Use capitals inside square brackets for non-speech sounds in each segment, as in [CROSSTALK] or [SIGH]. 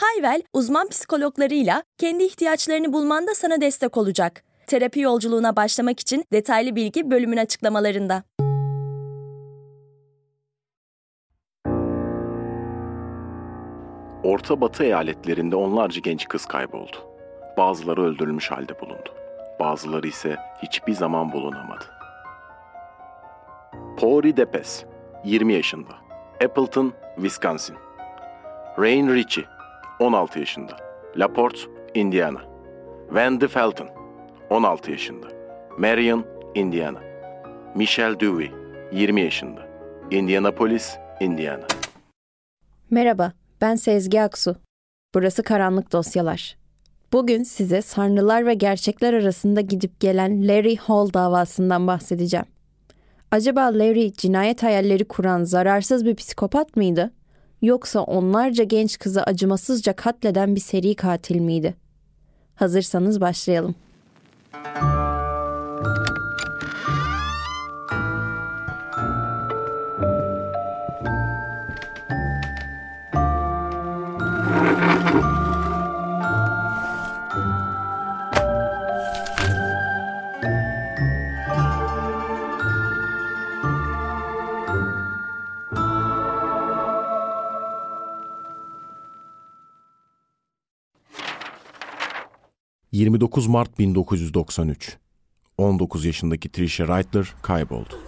Hayvel, uzman psikologlarıyla kendi ihtiyaçlarını bulmanda sana destek olacak. Terapi yolculuğuna başlamak için detaylı bilgi bölümün açıklamalarında. Orta Batı eyaletlerinde onlarca genç kız kayboldu. Bazıları öldürülmüş halde bulundu. Bazıları ise hiçbir zaman bulunamadı. Pori Depes, 20 yaşında. Appleton, Wisconsin. Rain Ritchie, 16 yaşında. LaPorte, Indiana. Wendy Felton, 16 yaşında. Marion, Indiana. Michelle Dewey, 20 yaşında. Indianapolis, Indiana. Merhaba, ben Sezgi Aksu. Burası Karanlık Dosyalar. Bugün size sanrılar ve gerçekler arasında gidip gelen Larry Hall davasından bahsedeceğim. Acaba Larry cinayet hayalleri kuran zararsız bir psikopat mıydı? Yoksa onlarca genç kızı acımasızca katleden bir seri katil miydi? Hazırsanız başlayalım. 29 Mart 1993. 19 yaşındaki Trisha Reitler kayboldu.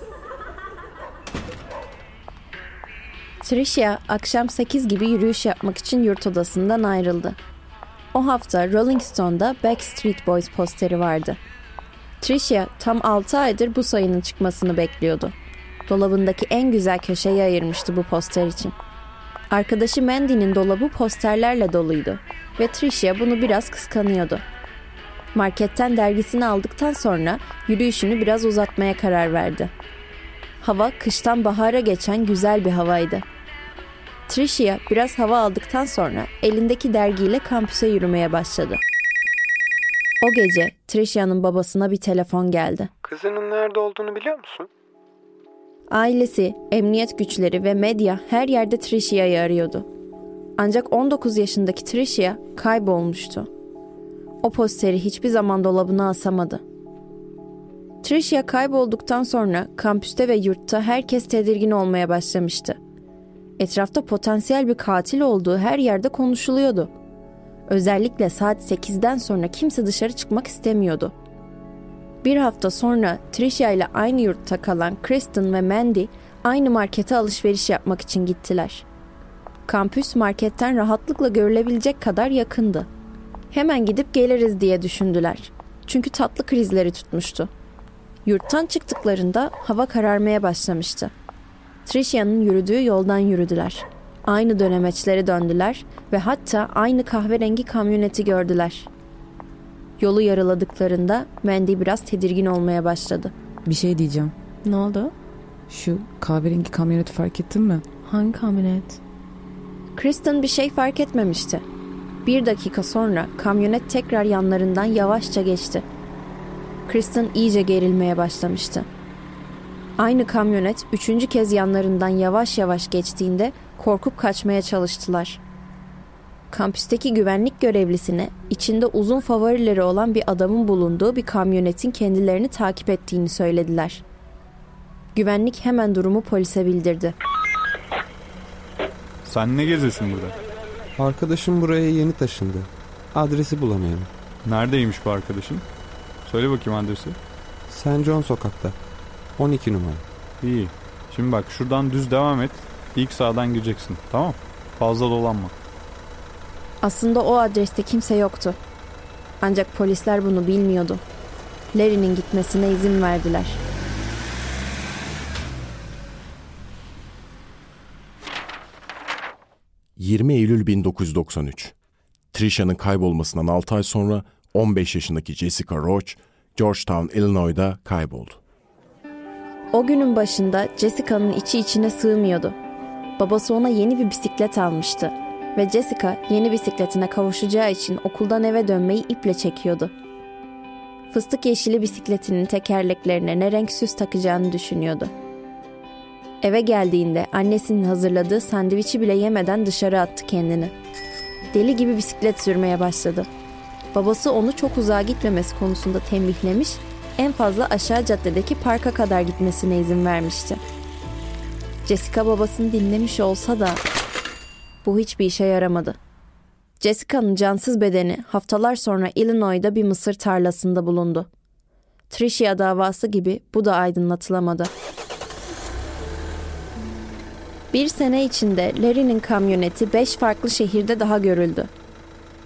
Tricia akşam 8 gibi yürüyüş yapmak için yurt odasından ayrıldı. O hafta Rolling Stone'da Backstreet Boys posteri vardı. Tricia tam 6 aydır bu sayının çıkmasını bekliyordu. Dolabındaki en güzel köşeyi ayırmıştı bu poster için. Arkadaşı Mandy'nin dolabı posterlerle doluydu ve Tricia bunu biraz kıskanıyordu. Marketten dergisini aldıktan sonra yürüyüşünü biraz uzatmaya karar verdi. Hava kıştan bahara geçen güzel bir havaydı. Tricia biraz hava aldıktan sonra elindeki dergiyle kampüse yürümeye başladı. O gece Tricia'nın babasına bir telefon geldi. Kızının nerede olduğunu biliyor musun? Ailesi, emniyet güçleri ve medya her yerde Tricia'yı arıyordu. Ancak 19 yaşındaki Tricia kaybolmuştu. O posteri hiçbir zaman dolabına asamadı. Tricia kaybolduktan sonra kampüste ve yurtta herkes tedirgin olmaya başlamıştı. Etrafta potansiyel bir katil olduğu her yerde konuşuluyordu. Özellikle saat 8'den sonra kimse dışarı çıkmak istemiyordu. Bir hafta sonra Tricia ile aynı yurtta kalan Kristen ve Mandy aynı markete alışveriş yapmak için gittiler. Kampüs marketten rahatlıkla görülebilecek kadar yakındı. Hemen gidip geliriz diye düşündüler. Çünkü tatlı krizleri tutmuştu. Yurttan çıktıklarında hava kararmaya başlamıştı. Tricia'nın yürüdüğü yoldan yürüdüler. Aynı dönemeçlere döndüler ve hatta aynı kahverengi kamyoneti gördüler. Yolu yarıladıklarında Mandy biraz tedirgin olmaya başladı. Bir şey diyeceğim. Ne oldu? Şu kahverengi kamyoneti fark ettin mi? Hangi kamyonet? Kristen bir şey fark etmemişti. Bir dakika sonra kamyonet tekrar yanlarından yavaşça geçti. Kristen iyice gerilmeye başlamıştı. Aynı kamyonet üçüncü kez yanlarından yavaş yavaş geçtiğinde korkup kaçmaya çalıştılar. Kampüsteki güvenlik görevlisine içinde uzun favorileri olan bir adamın bulunduğu bir kamyonetin kendilerini takip ettiğini söylediler. Güvenlik hemen durumu polise bildirdi. Sen ne geziyorsun burada? Arkadaşım buraya yeni taşındı. Adresi bulamıyorum. Neredeymiş bu arkadaşın? Söyle bakayım adresi. St. John sokakta. 12 numara. İyi. Şimdi bak şuradan düz devam et. İlk sağdan gireceksin. Tamam Fazla dolanma. Aslında o adreste kimse yoktu. Ancak polisler bunu bilmiyordu. Larry'nin gitmesine izin verdiler. ...20 Eylül 1993. Trisha'nın kaybolmasından 6 ay sonra 15 yaşındaki Jessica Roach, Georgetown, Illinois'da kayboldu. O günün başında Jessica'nın içi içine sığmıyordu. Babası ona yeni bir bisiklet almıştı ve Jessica yeni bisikletine kavuşacağı için okuldan eve dönmeyi iple çekiyordu. Fıstık yeşili bisikletinin tekerleklerine ne renk süs takacağını düşünüyordu. Eve geldiğinde annesinin hazırladığı sandviçi bile yemeden dışarı attı kendini. Deli gibi bisiklet sürmeye başladı. Babası onu çok uzağa gitmemesi konusunda tembihlemiş, en fazla aşağı caddedeki parka kadar gitmesine izin vermişti. Jessica babasını dinlemiş olsa da bu hiçbir işe yaramadı. Jessica'nın cansız bedeni haftalar sonra Illinois'da bir mısır tarlasında bulundu. Tricia davası gibi bu da aydınlatılamadı. Bir sene içinde Larry'nin kamyoneti beş farklı şehirde daha görüldü.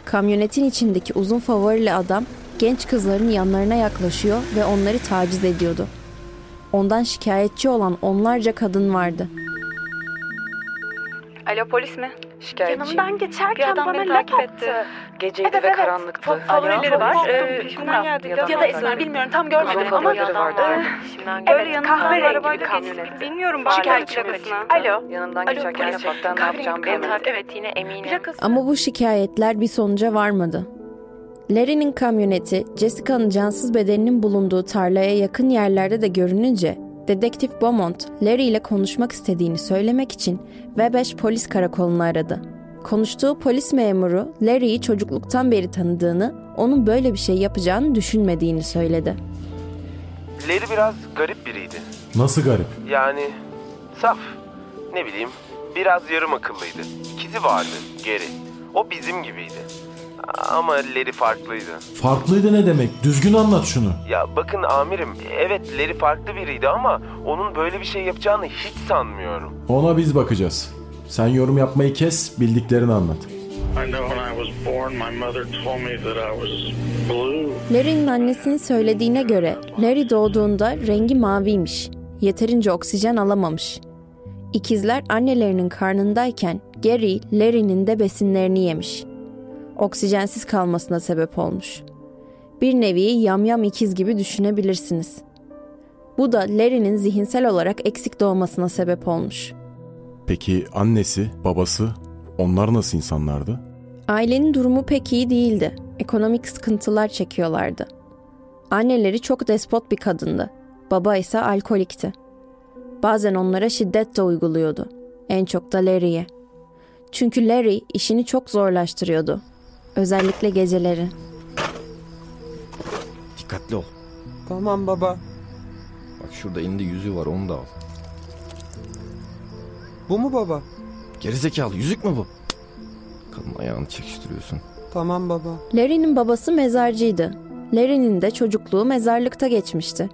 Kamyonetin içindeki uzun favorili adam genç kızların yanlarına yaklaşıyor ve onları taciz ediyordu. Ondan şikayetçi olan onlarca kadın vardı. Alo polis mi? Şikayetçiyim. Yanımdan geçerken Bir adam bana beni laf takip etti. attı. Geceydi Evet, ve evet. karanlıktı. Fa- favorileri Alo, var. korktum, Ee, geldi. ya da esmer, bilmiyorum tam görmedim ama Favorileri vardı. Peşimden Evet, geldi. kahverengi Kahverengi bir kamyonetti. Bilmiyorum Hala şikayetçi. Alo. Yanından Alo, geçerken polis. gerçekten ne Kahverengi yapacağımı kamyonet. bilemedim. Evet yine eminim. Ama bu şikayetler bir sonuca varmadı. Larry'nin kamyoneti Jessica'nın cansız bedeninin bulunduğu tarlaya yakın yerlerde de görününce Dedektif Beaumont, Larry ile konuşmak istediğini söylemek için Webeş polis karakolunu aradı. Konuştuğu polis memuru Larry'i çocukluktan beri tanıdığını, onun böyle bir şey yapacağını düşünmediğini söyledi. Larry biraz garip biriydi. Nasıl garip? Yani saf. Ne bileyim biraz yarım akıllıydı. İkizi vardı geri. O bizim gibiydi. Ama Larry farklıydı. Farklıydı ne demek? Düzgün anlat şunu. Ya bakın amirim evet Larry farklı biriydi ama onun böyle bir şey yapacağını hiç sanmıyorum. Ona biz bakacağız. Sen yorum yapmayı kes, bildiklerini anlat. I know when I was born, my mother told me that I was blue. Larry'nin annesinin söylediğine göre Larry doğduğunda rengi maviymiş. Yeterince oksijen alamamış. İkizler annelerinin karnındayken Gary, Larry'nin de besinlerini yemiş. Oksijensiz kalmasına sebep olmuş. Bir nevi yamyam ikiz gibi düşünebilirsiniz. Bu da Larry'nin zihinsel olarak eksik doğmasına sebep olmuş. Peki annesi, babası, onlar nasıl insanlardı? Ailenin durumu pek iyi değildi. Ekonomik sıkıntılar çekiyorlardı. Anneleri çok despot bir kadındı. Baba ise alkolikti. Bazen onlara şiddet de uyguluyordu. En çok da Larry'e. Çünkü Larry işini çok zorlaştırıyordu. Özellikle geceleri. Dikkatli ol. Tamam baba. Bak şurada elinde yüzüğü var onu da al. Bu mu baba? Gerizekalı yüzük mü bu? Kadın ayağını çekiştiriyorsun. Tamam baba. Larry'nin babası mezarcıydı. Larry'nin de çocukluğu mezarlıkta geçmişti.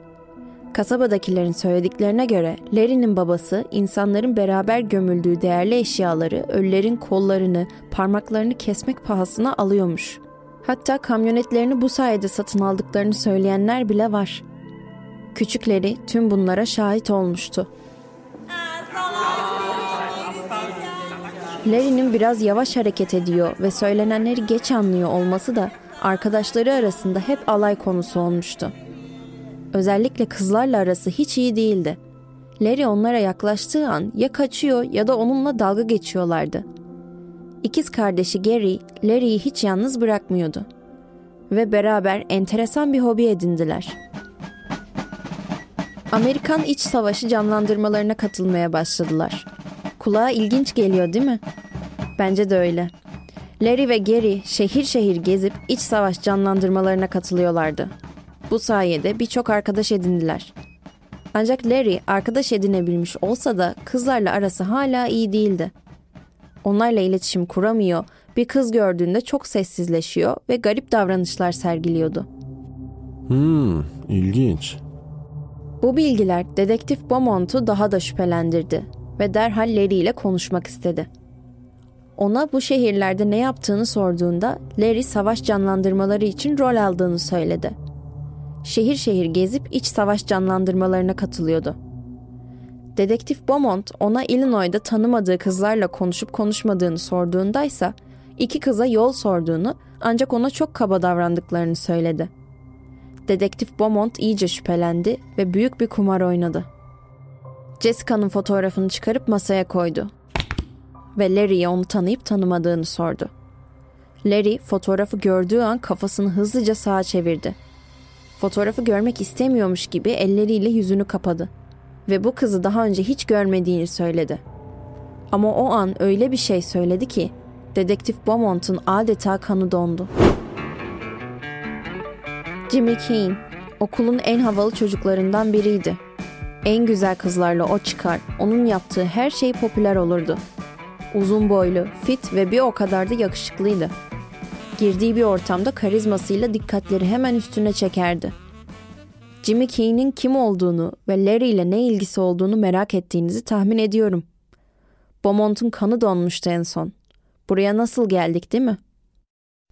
Kasabadakilerin söylediklerine göre Larry'nin babası insanların beraber gömüldüğü değerli eşyaları, ölülerin kollarını, parmaklarını kesmek pahasına alıyormuş. Hatta kamyonetlerini bu sayede satın aldıklarını söyleyenler bile var. Küçük Larry tüm bunlara şahit olmuştu. Larry'nin biraz yavaş hareket ediyor ve söylenenleri geç anlıyor olması da arkadaşları arasında hep alay konusu olmuştu. Özellikle kızlarla arası hiç iyi değildi. Larry onlara yaklaştığı an ya kaçıyor ya da onunla dalga geçiyorlardı. İkiz kardeşi Gary, Larry'i hiç yalnız bırakmıyordu. Ve beraber enteresan bir hobi edindiler. Amerikan İç Savaşı canlandırmalarına katılmaya başladılar. Kulağa ilginç geliyor değil mi? Bence de öyle. Larry ve Gary şehir şehir gezip iç savaş canlandırmalarına katılıyorlardı. Bu sayede birçok arkadaş edindiler. Ancak Larry arkadaş edinebilmiş olsa da kızlarla arası hala iyi değildi. Onlarla iletişim kuramıyor, bir kız gördüğünde çok sessizleşiyor ve garip davranışlar sergiliyordu. Hmm, ilginç. Bu bilgiler dedektif Beaumont'u daha da şüphelendirdi ve derhal Larry ile konuşmak istedi. Ona bu şehirlerde ne yaptığını sorduğunda Larry savaş canlandırmaları için rol aldığını söyledi. Şehir şehir gezip iç savaş canlandırmalarına katılıyordu. Dedektif Beaumont ona Illinois'da tanımadığı kızlarla konuşup konuşmadığını sorduğundaysa İki kıza yol sorduğunu ancak ona çok kaba davrandıklarını söyledi. Dedektif Beaumont iyice şüphelendi ve büyük bir kumar oynadı. Jessica'nın fotoğrafını çıkarıp masaya koydu. Ve Larry'ye onu tanıyıp tanımadığını sordu. Larry fotoğrafı gördüğü an kafasını hızlıca sağa çevirdi. Fotoğrafı görmek istemiyormuş gibi elleriyle yüzünü kapadı. Ve bu kızı daha önce hiç görmediğini söyledi. Ama o an öyle bir şey söyledi ki Dedektif Beaumont'un adeta kanı dondu. Jimmy Keane, okulun en havalı çocuklarından biriydi. En güzel kızlarla o çıkar, onun yaptığı her şey popüler olurdu. Uzun boylu, fit ve bir o kadar da yakışıklıydı. Girdiği bir ortamda karizmasıyla dikkatleri hemen üstüne çekerdi. Jimmy Keane'in kim olduğunu ve Larry ile ne ilgisi olduğunu merak ettiğinizi tahmin ediyorum. Beaumont'un kanı donmuştu en son. Buraya nasıl geldik değil mi?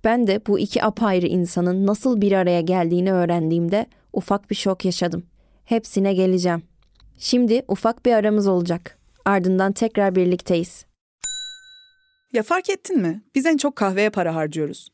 Ben de bu iki apayrı insanın nasıl bir araya geldiğini öğrendiğimde ufak bir şok yaşadım. Hepsine geleceğim. Şimdi ufak bir aramız olacak. Ardından tekrar birlikteyiz. Ya fark ettin mi? Biz en çok kahveye para harcıyoruz.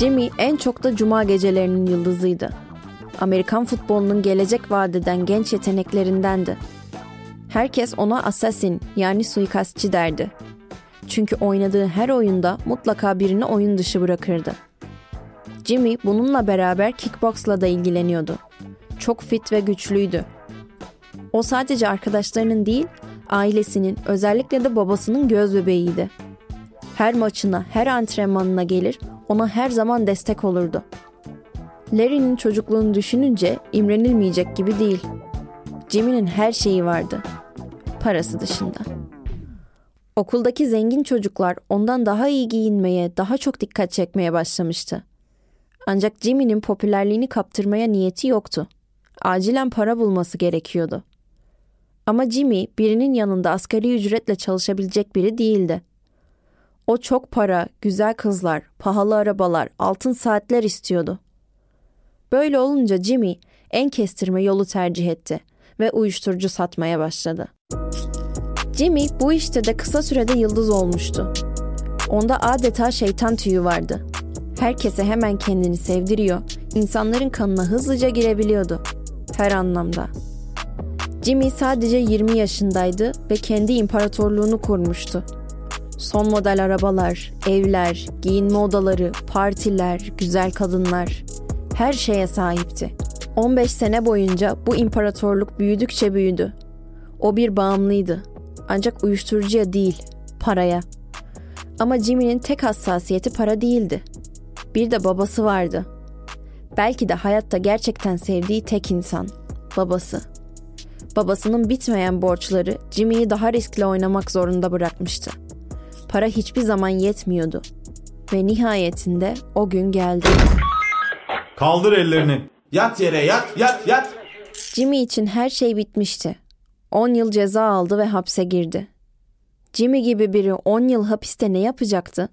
Jimmy en çok da cuma gecelerinin yıldızıydı. Amerikan futbolunun gelecek vadeden genç yeteneklerindendi. Herkes ona assassin yani suikastçı derdi. Çünkü oynadığı her oyunda mutlaka birini oyun dışı bırakırdı. Jimmy bununla beraber kickboxla da ilgileniyordu. Çok fit ve güçlüydü. O sadece arkadaşlarının değil, ailesinin, özellikle de babasının göz bebeğiydi. Her maçına, her antrenmanına gelir, ona her zaman destek olurdu. Larry'nin çocukluğunu düşününce imrenilmeyecek gibi değil. Jimmy'nin her şeyi vardı. Parası dışında. Okuldaki zengin çocuklar ondan daha iyi giyinmeye, daha çok dikkat çekmeye başlamıştı. Ancak Jimmy'nin popülerliğini kaptırmaya niyeti yoktu. Acilen para bulması gerekiyordu. Ama Jimmy birinin yanında asgari ücretle çalışabilecek biri değildi. O çok para, güzel kızlar, pahalı arabalar, altın saatler istiyordu. Böyle olunca Jimmy en kestirme yolu tercih etti ve uyuşturucu satmaya başladı. Jimmy bu işte de kısa sürede yıldız olmuştu. Onda adeta şeytan tüyü vardı. Herkese hemen kendini sevdiriyor, insanların kanına hızlıca girebiliyordu. Her anlamda. Jimmy sadece 20 yaşındaydı ve kendi imparatorluğunu kurmuştu. Son model arabalar, evler, giyinme odaları, partiler, güzel kadınlar her şeye sahipti. 15 sene boyunca bu imparatorluk büyüdükçe büyüdü. O bir bağımlıydı. Ancak uyuşturucuya değil, paraya. Ama Jimmy'nin tek hassasiyeti para değildi. Bir de babası vardı. Belki de hayatta gerçekten sevdiği tek insan, babası. Babasının bitmeyen borçları Jimmy'yi daha riskli oynamak zorunda bırakmıştı. Para hiçbir zaman yetmiyordu. Ve nihayetinde o gün geldi. Kaldır ellerini. Yat yere yat yat yat. Jimmy için her şey bitmişti. 10 yıl ceza aldı ve hapse girdi. Jimmy gibi biri 10 yıl hapiste ne yapacaktı?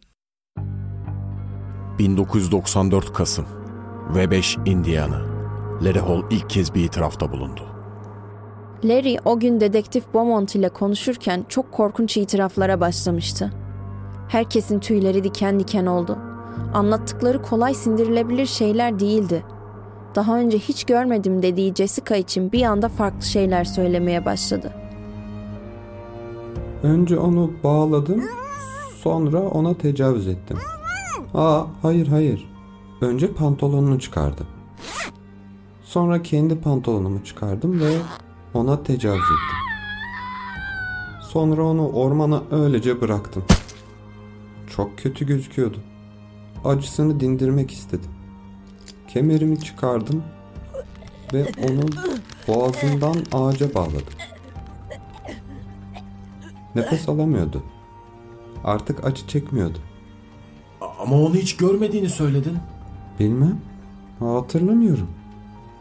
1994 Kasım V5 Indiana. Larry Hall ilk kez bir itirafta bulundu. Larry o gün dedektif Beaumont ile konuşurken çok korkunç itiraflara başlamıştı. Herkesin tüyleri diken diken oldu. Anlattıkları kolay sindirilebilir şeyler değildi. Daha önce hiç görmedim dediği Jessica için bir anda farklı şeyler söylemeye başladı. Önce onu bağladım, sonra ona tecavüz ettim. Aa hayır hayır. Önce pantolonunu çıkardı. Sonra kendi pantolonumu çıkardım ve ona tecavüz ettim. Sonra onu ormana öylece bıraktım. Çok kötü gözüküyordu. Acısını dindirmek istedim. Kemerimi çıkardım ve onu boğazından ağaca bağladım. Nefes alamıyordu. Artık acı çekmiyordu. Ama onu hiç görmediğini söyledin. Bilmem. Hatırlamıyorum.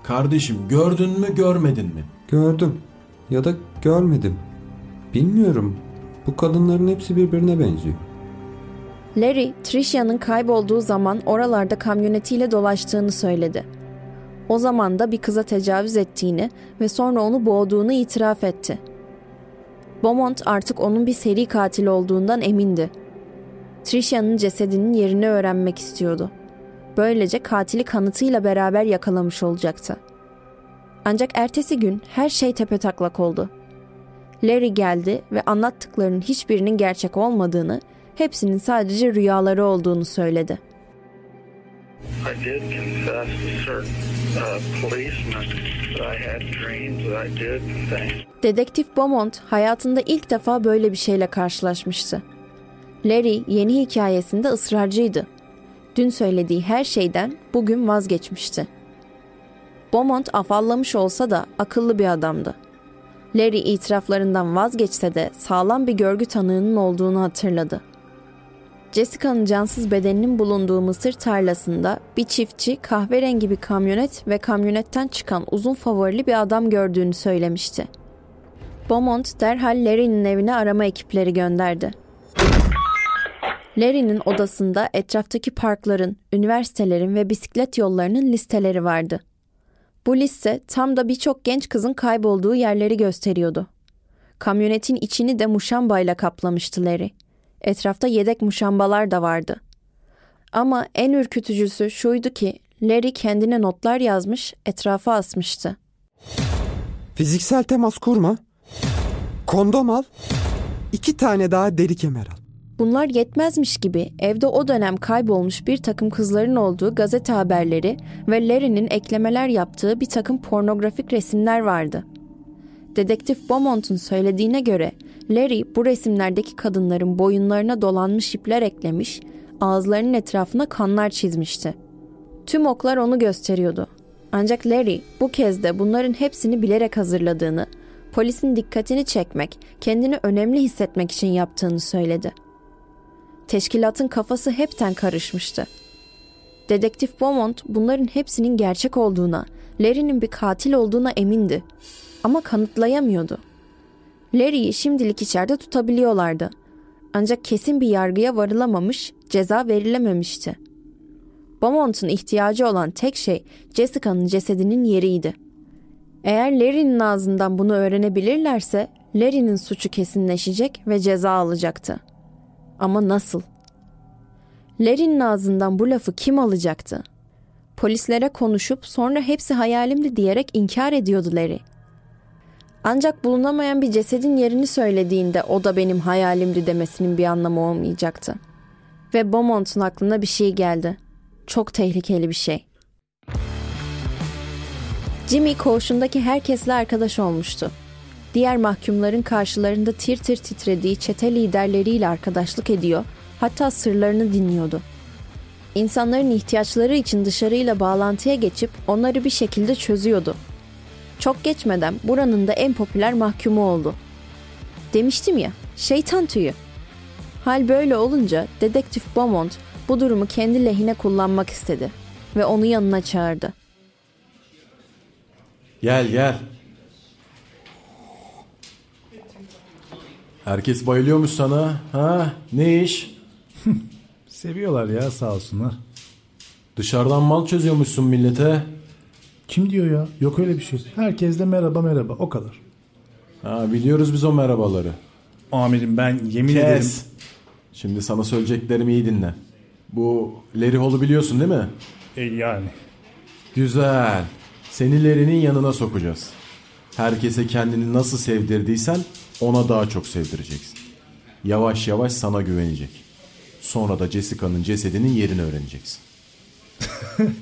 Kardeşim gördün mü görmedin mi? Gördüm ya da görmedim. Bilmiyorum. Bu kadınların hepsi birbirine benziyor. Larry, Tricia'nın kaybolduğu zaman oralarda kamyonetiyle dolaştığını söyledi. O zaman da bir kıza tecavüz ettiğini ve sonra onu boğduğunu itiraf etti. Beaumont artık onun bir seri katil olduğundan emindi. Tricia'nın cesedinin yerini öğrenmek istiyordu. Böylece katili kanıtıyla beraber yakalamış olacaktı. Ancak ertesi gün her şey tepetaklak oldu. Larry geldi ve anlattıklarının hiçbirinin gerçek olmadığını, hepsinin sadece rüyaları olduğunu söyledi. I did confess to certain uh, policemen that I had dreams, that I did things. Dedektif Beaumont hayatında ilk defa böyle bir şeyle karşılaşmıştı. Larry yeni hikayesinde ısrarcıydı. Dün söylediği her şeyden bugün vazgeçmişti. Beaumont afallamış olsa da akıllı bir adamdı. Larry itiraflarından vazgeçse de sağlam bir görgü tanığının olduğunu hatırladı. Jessica'nın cansız bedeninin bulunduğu mısır tarlasında bir çiftçi kahverengi bir kamyonet ve kamyonetten çıkan uzun favorili bir adam gördüğünü söylemişti. Beaumont derhal Larry'nin evine arama ekipleri gönderdi. Larry'nin odasında etraftaki parkların, üniversitelerin ve bisiklet yollarının listeleri vardı. Bu liste tam da birçok genç kızın kaybolduğu yerleri gösteriyordu. Kamyonetin içini de muşambayla kaplamıştı Larry. Etrafta yedek muşambalar da vardı. Ama en ürkütücüsü şuydu ki Larry kendine notlar yazmış, etrafa asmıştı. Fiziksel temas kurma. Kondom al. İki tane daha deri kemer al. Bunlar yetmezmiş gibi evde o dönem kaybolmuş bir takım kızların olduğu gazete haberleri ve Larry'nin eklemeler yaptığı bir takım pornografik resimler vardı. Dedektif Beaumont'un söylediğine göre Larry bu resimlerdeki kadınların boyunlarına dolanmış ipler eklemiş, ağızlarının etrafına kanlar çizmişti. Tüm oklar onu gösteriyordu. Ancak Larry bu kez de bunların hepsini bilerek hazırladığını, polisin dikkatini çekmek, kendini önemli hissetmek için yaptığını söyledi. Teşkilatın kafası hepten karışmıştı. Dedektif Beaumont bunların hepsinin gerçek olduğuna, Larry'nin bir katil olduğuna emindi. Ama kanıtlayamıyordu. Larry'i şimdilik içeride tutabiliyorlardı. Ancak kesin bir yargıya varılamamış, ceza verilememişti. Beaumont'un ihtiyacı olan tek şey Jessica'nın cesedinin yeriydi. Eğer Larry'nin ağzından bunu öğrenebilirlerse Larry'nin suçu kesinleşecek ve ceza alacaktı. Ama nasıl? Larry'nin ağzından bu lafı kim alacaktı? Polislere konuşup sonra hepsi hayalimdi diyerek inkar ediyordu Larry. Ancak bulunamayan bir cesedin yerini söylediğinde o da benim hayalimdi demesinin bir anlamı olmayacaktı. Ve Beaumont'un aklına bir şey geldi. Çok tehlikeli bir şey. Jimmy koğuşundaki herkesle arkadaş olmuştu. Diğer mahkumların karşılarında tir tir titrediği çete liderleriyle arkadaşlık ediyor, hatta sırlarını dinliyordu. İnsanların ihtiyaçları için dışarıyla bağlantıya geçip onları bir şekilde çözüyordu. Çok geçmeden buranın da en popüler mahkumu oldu. Demiştim ya, şeytan tüyü. Hal böyle olunca dedektif Beaumont bu durumu kendi lehine kullanmak istedi ve onu yanına çağırdı. Gel gel. Herkes bayılıyormuş sana. Ha? Ne iş? Seviyorlar ya sağ olsunlar. Dışarıdan mal çözüyormuşsun millete. Kim diyor ya? Yok öyle bir şey. Herkes de merhaba merhaba o kadar. Ha biliyoruz biz o merhabaları. Amirim ben yemin Kes. ederim. Şimdi sana söyleyeceklerimi iyi dinle. Bu Larry Hall'u biliyorsun değil mi? E yani. Güzel. Seni Larry'nin yanına sokacağız. Herkese kendini nasıl sevdirdiysen ona daha çok sevdireceksin. Yavaş yavaş sana güvenecek. Sonra da Jessica'nın cesedinin yerini öğreneceksin. [LAUGHS]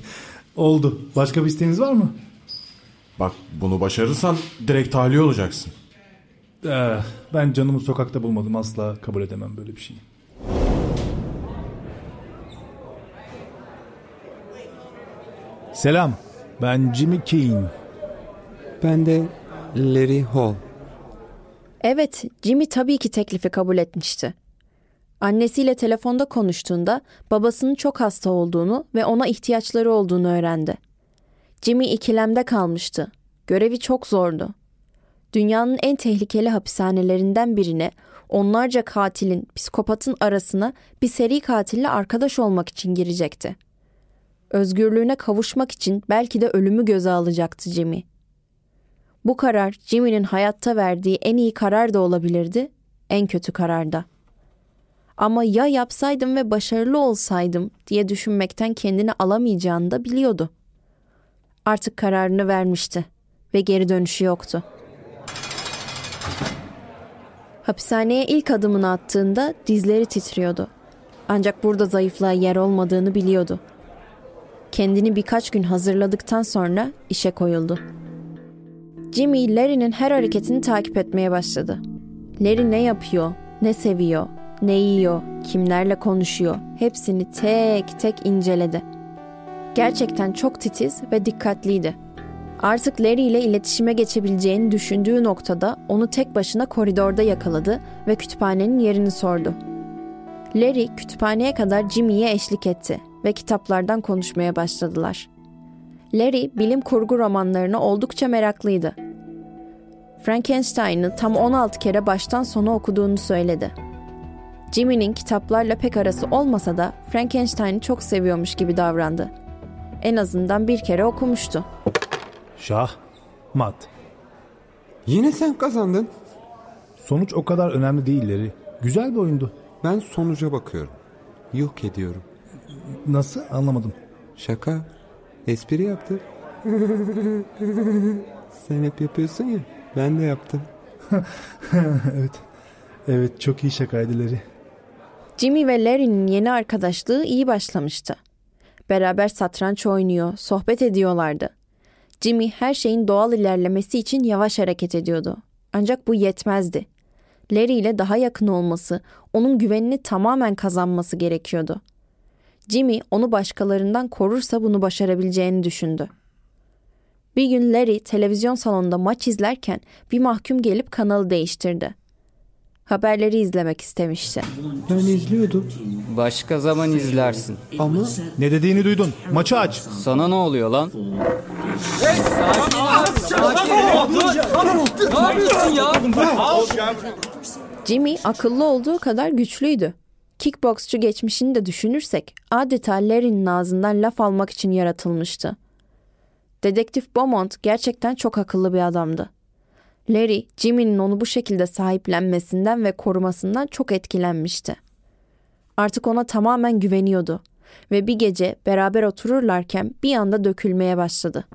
Oldu. Başka bir isteğiniz var mı? Bak bunu başarırsan direkt tahliye olacaksın. Ee, ben canımı sokakta bulmadım. Asla kabul edemem böyle bir şeyi. Selam. Ben Jimmy Keane. Ben de Larry Hall. Evet, Jimmy tabii ki teklifi kabul etmişti. Annesiyle telefonda konuştuğunda babasının çok hasta olduğunu ve ona ihtiyaçları olduğunu öğrendi. Jimmy ikilemde kalmıştı. Görevi çok zordu. Dünyanın en tehlikeli hapishanelerinden birine onlarca katilin, psikopatın arasına bir seri katille arkadaş olmak için girecekti. Özgürlüğüne kavuşmak için belki de ölümü göze alacaktı Jimmy. Bu karar Jimmy'nin hayatta verdiği en iyi karar da olabilirdi, en kötü karar da. Ama ya yapsaydım ve başarılı olsaydım diye düşünmekten kendini alamayacağını da biliyordu. Artık kararını vermişti ve geri dönüşü yoktu. Hapishaneye ilk adımını attığında dizleri titriyordu. Ancak burada zayıflığa yer olmadığını biliyordu. Kendini birkaç gün hazırladıktan sonra işe koyuldu. Jimmy, Larry'nin her hareketini takip etmeye başladı. Larry ne yapıyor, ne seviyor, ne yiyor, kimlerle konuşuyor, hepsini tek tek inceledi. Gerçekten çok titiz ve dikkatliydi. Artık Larry ile iletişime geçebileceğini düşündüğü noktada onu tek başına koridorda yakaladı ve kütüphanenin yerini sordu. Larry kütüphaneye kadar Jimmy'ye eşlik etti ve kitaplardan konuşmaya başladılar. Larry bilim kurgu romanlarına oldukça meraklıydı. Frankenstein'ı tam 16 kere baştan sona okuduğunu söyledi. Jimmy'nin kitaplarla pek arası olmasa da Frankenstein'i çok seviyormuş gibi davrandı. En azından bir kere okumuştu. Şah, mat. Yine sen kazandın. Sonuç o kadar önemli değilleri. Güzel bir oyundu. Ben sonuca bakıyorum. Yok ediyorum. Nasıl? Anlamadım. Şaka. Espri yaptı. [LAUGHS] Sen hep yapıyorsun ya. Ben de yaptım. [LAUGHS] evet. Evet çok iyi şakaydı Larry. Jimmy ve Larry'nin yeni arkadaşlığı iyi başlamıştı. Beraber satranç oynuyor, sohbet ediyorlardı. Jimmy her şeyin doğal ilerlemesi için yavaş hareket ediyordu. Ancak bu yetmezdi. Larry ile daha yakın olması, onun güvenini tamamen kazanması gerekiyordu. Jimmy onu başkalarından korursa bunu başarabileceğini düşündü. Bir gün Larry televizyon salonunda maç izlerken bir mahkum gelip kanalı değiştirdi. Haberleri izlemek istemişti. Ben izliyordum. Başka zaman izlersin. Ama... Ne dediğini duydun. Maçı aç. Sana ne oluyor lan? Jimmy akıllı olduğu kadar güçlüydü. Kickboksçu geçmişini de düşünürsek adeta Larry'nin ağzından laf almak için yaratılmıştı. Dedektif Beaumont gerçekten çok akıllı bir adamdı. Larry, Jimmy'nin onu bu şekilde sahiplenmesinden ve korumasından çok etkilenmişti. Artık ona tamamen güveniyordu ve bir gece beraber otururlarken bir anda dökülmeye başladı.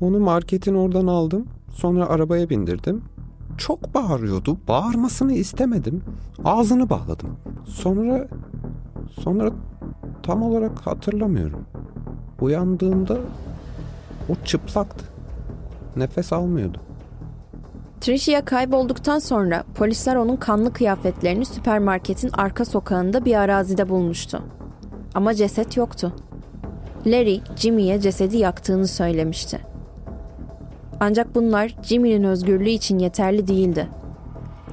Onu marketin oradan aldım. Sonra arabaya bindirdim. Çok bağırıyordu. Bağırmasını istemedim. Ağzını bağladım. Sonra sonra tam olarak hatırlamıyorum. Uyandığımda o çıplaktı. Nefes almıyordu. Tricia kaybolduktan sonra polisler onun kanlı kıyafetlerini süpermarketin arka sokağında bir arazide bulmuştu. Ama ceset yoktu. Larry, Jimmy'ye cesedi yaktığını söylemişti. Ancak bunlar Jimmy'nin özgürlüğü için yeterli değildi.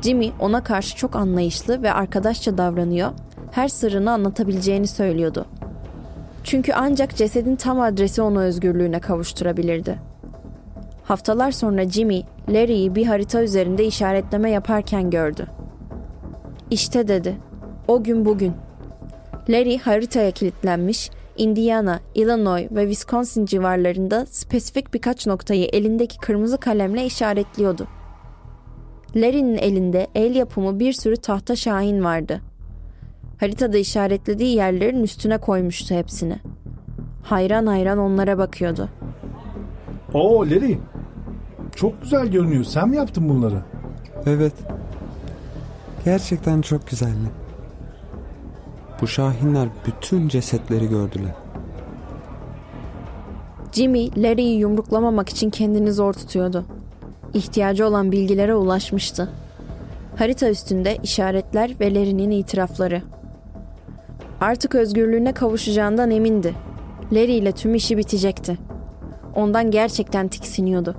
Jimmy ona karşı çok anlayışlı ve arkadaşça davranıyor, her sırrını anlatabileceğini söylüyordu. Çünkü ancak cesedin tam adresi onu özgürlüğüne kavuşturabilirdi. Haftalar sonra Jimmy, Larry'i bir harita üzerinde işaretleme yaparken gördü. İşte dedi, o gün bugün. Larry haritaya kilitlenmiş, Indiana, Illinois ve Wisconsin civarlarında spesifik birkaç noktayı elindeki kırmızı kalemle işaretliyordu. Larry'nin elinde el yapımı bir sürü tahta şahin vardı. Haritada işaretlediği yerlerin üstüne koymuştu hepsini. Hayran hayran onlara bakıyordu. Oo Larry. Çok güzel görünüyor. Sen mi yaptın bunları? Evet. Gerçekten çok güzeldi. Bu şahinler bütün cesetleri gördüler. Jimmy, Larry'i yumruklamamak için kendini zor tutuyordu. İhtiyacı olan bilgilere ulaşmıştı. Harita üstünde işaretler ve Larry'nin itirafları. Artık özgürlüğüne kavuşacağından emindi. Larry ile tüm işi bitecekti. Ondan gerçekten tiksiniyordu.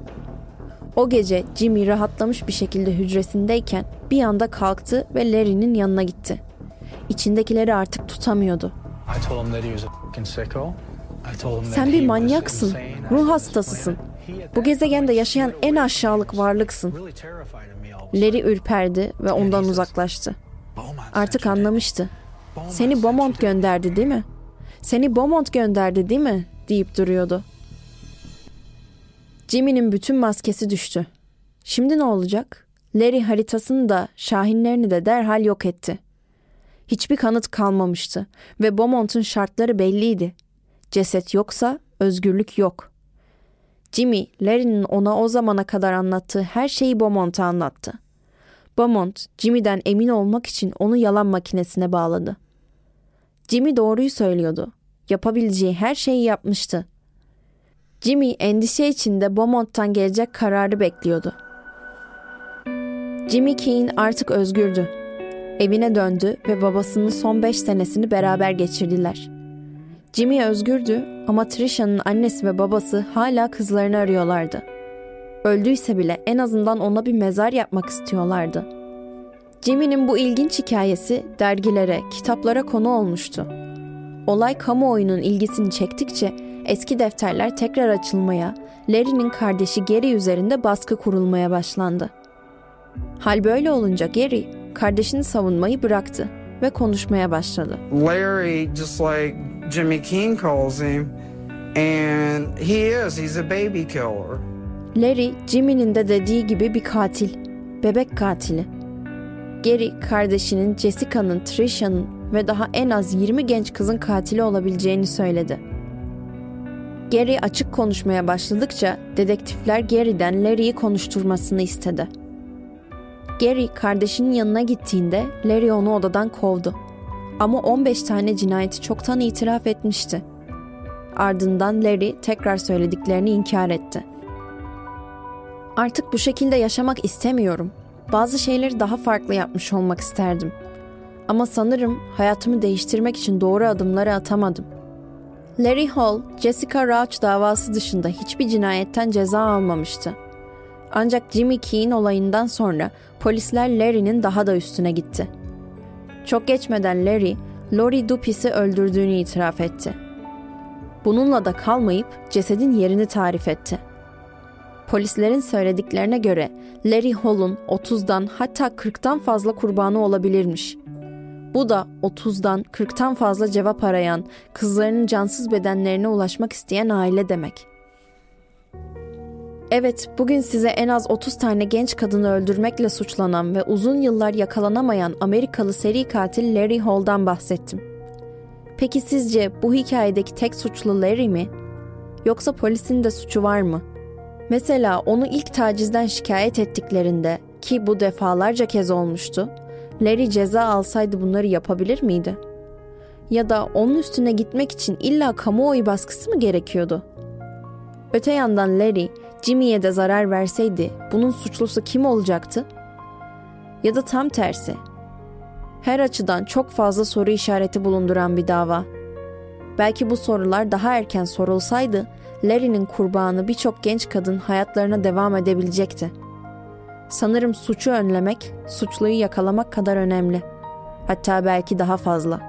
O gece Jimmy rahatlamış bir şekilde hücresindeyken bir anda kalktı ve Larry'nin yanına gitti. İçindekileri artık tutamıyordu. Sen bir manyaksın, ruh hastasısın. Bu gezegende yaşayan en aşağılık varlıksın. Larry ürperdi ve ondan uzaklaştı. Artık anlamıştı. Seni Beaumont gönderdi değil mi? Seni Beaumont gönderdi değil mi? deyip duruyordu. Jimmy'nin bütün maskesi düştü. Şimdi ne olacak? Larry haritasını da şahinlerini de derhal yok etti. Hiçbir kanıt kalmamıştı ve Beaumont'un şartları belliydi. Ceset yoksa özgürlük yok. Jimmy, Larry'nin ona o zamana kadar anlattığı her şeyi Beaumont'a anlattı. Beaumont, Jimmy'den emin olmak için onu yalan makinesine bağladı. Jimmy doğruyu söylüyordu. Yapabileceği her şeyi yapmıştı. Jimmy endişe içinde Beaumont'tan gelecek kararı bekliyordu. Jimmy Keane artık özgürdü. Evine döndü ve babasının son beş senesini beraber geçirdiler. Jimmy özgürdü ama Trisha'nın annesi ve babası hala kızlarını arıyorlardı. Öldüyse bile en azından ona bir mezar yapmak istiyorlardı. Jimmy'nin bu ilginç hikayesi dergilere, kitaplara konu olmuştu. Olay kamuoyunun ilgisini çektikçe eski defterler tekrar açılmaya, Larry'nin kardeşi Gary üzerinde baskı kurulmaya başlandı. Hal böyle olunca Gary, kardeşini savunmayı bıraktı ve konuşmaya başladı. Larry, just like Jimmy King calls him, and he is, he's a baby killer. Larry, Jimmy'nin de dediği gibi bir katil, bebek katili. Gary, kardeşinin Jessica'nın, Trisha'nın ve daha en az 20 genç kızın katili olabileceğini söyledi. Gary açık konuşmaya başladıkça dedektifler Gary'den Larry'i konuşturmasını istedi. Gary kardeşinin yanına gittiğinde Larry onu odadan kovdu. Ama 15 tane cinayeti çoktan itiraf etmişti. Ardından Larry tekrar söylediklerini inkar etti. Artık bu şekilde yaşamak istemiyorum. Bazı şeyleri daha farklı yapmış olmak isterdim. Ama sanırım hayatımı değiştirmek için doğru adımları atamadım. Larry Hall, Jessica Rauch davası dışında hiçbir cinayetten ceza almamıştı. Ancak Jimmy Keane olayından sonra polisler Larry'nin daha da üstüne gitti. Çok geçmeden Larry, Lori Dupis'i öldürdüğünü itiraf etti. Bununla da kalmayıp cesedin yerini tarif etti. Polislerin söylediklerine göre Larry Hall'un 30'dan hatta 40'tan fazla kurbanı olabilirmiş. Bu da 30'dan 40'tan fazla cevap arayan, kızlarının cansız bedenlerine ulaşmak isteyen aile demek. Evet, bugün size en az 30 tane genç kadını öldürmekle suçlanan ve uzun yıllar yakalanamayan Amerikalı seri katil Larry Hall'dan bahsettim. Peki sizce bu hikayedeki tek suçlu Larry mi? Yoksa polisin de suçu var mı? Mesela onu ilk tacizden şikayet ettiklerinde ki bu defalarca kez olmuştu, Larry ceza alsaydı bunları yapabilir miydi? Ya da onun üstüne gitmek için illa kamuoyu baskısı mı gerekiyordu? Öte yandan Larry, Jimmy'ye de zarar verseydi bunun suçlusu kim olacaktı? Ya da tam tersi. Her açıdan çok fazla soru işareti bulunduran bir dava. Belki bu sorular daha erken sorulsaydı Larry'nin kurbanı birçok genç kadın hayatlarına devam edebilecekti. Sanırım suçu önlemek, suçluyu yakalamak kadar önemli. Hatta belki daha fazla.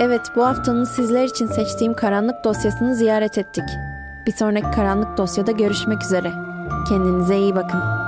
Evet, bu haftanın sizler için seçtiğim karanlık dosyasını ziyaret ettik. Bir sonraki karanlık dosyada görüşmek üzere. Kendinize iyi bakın.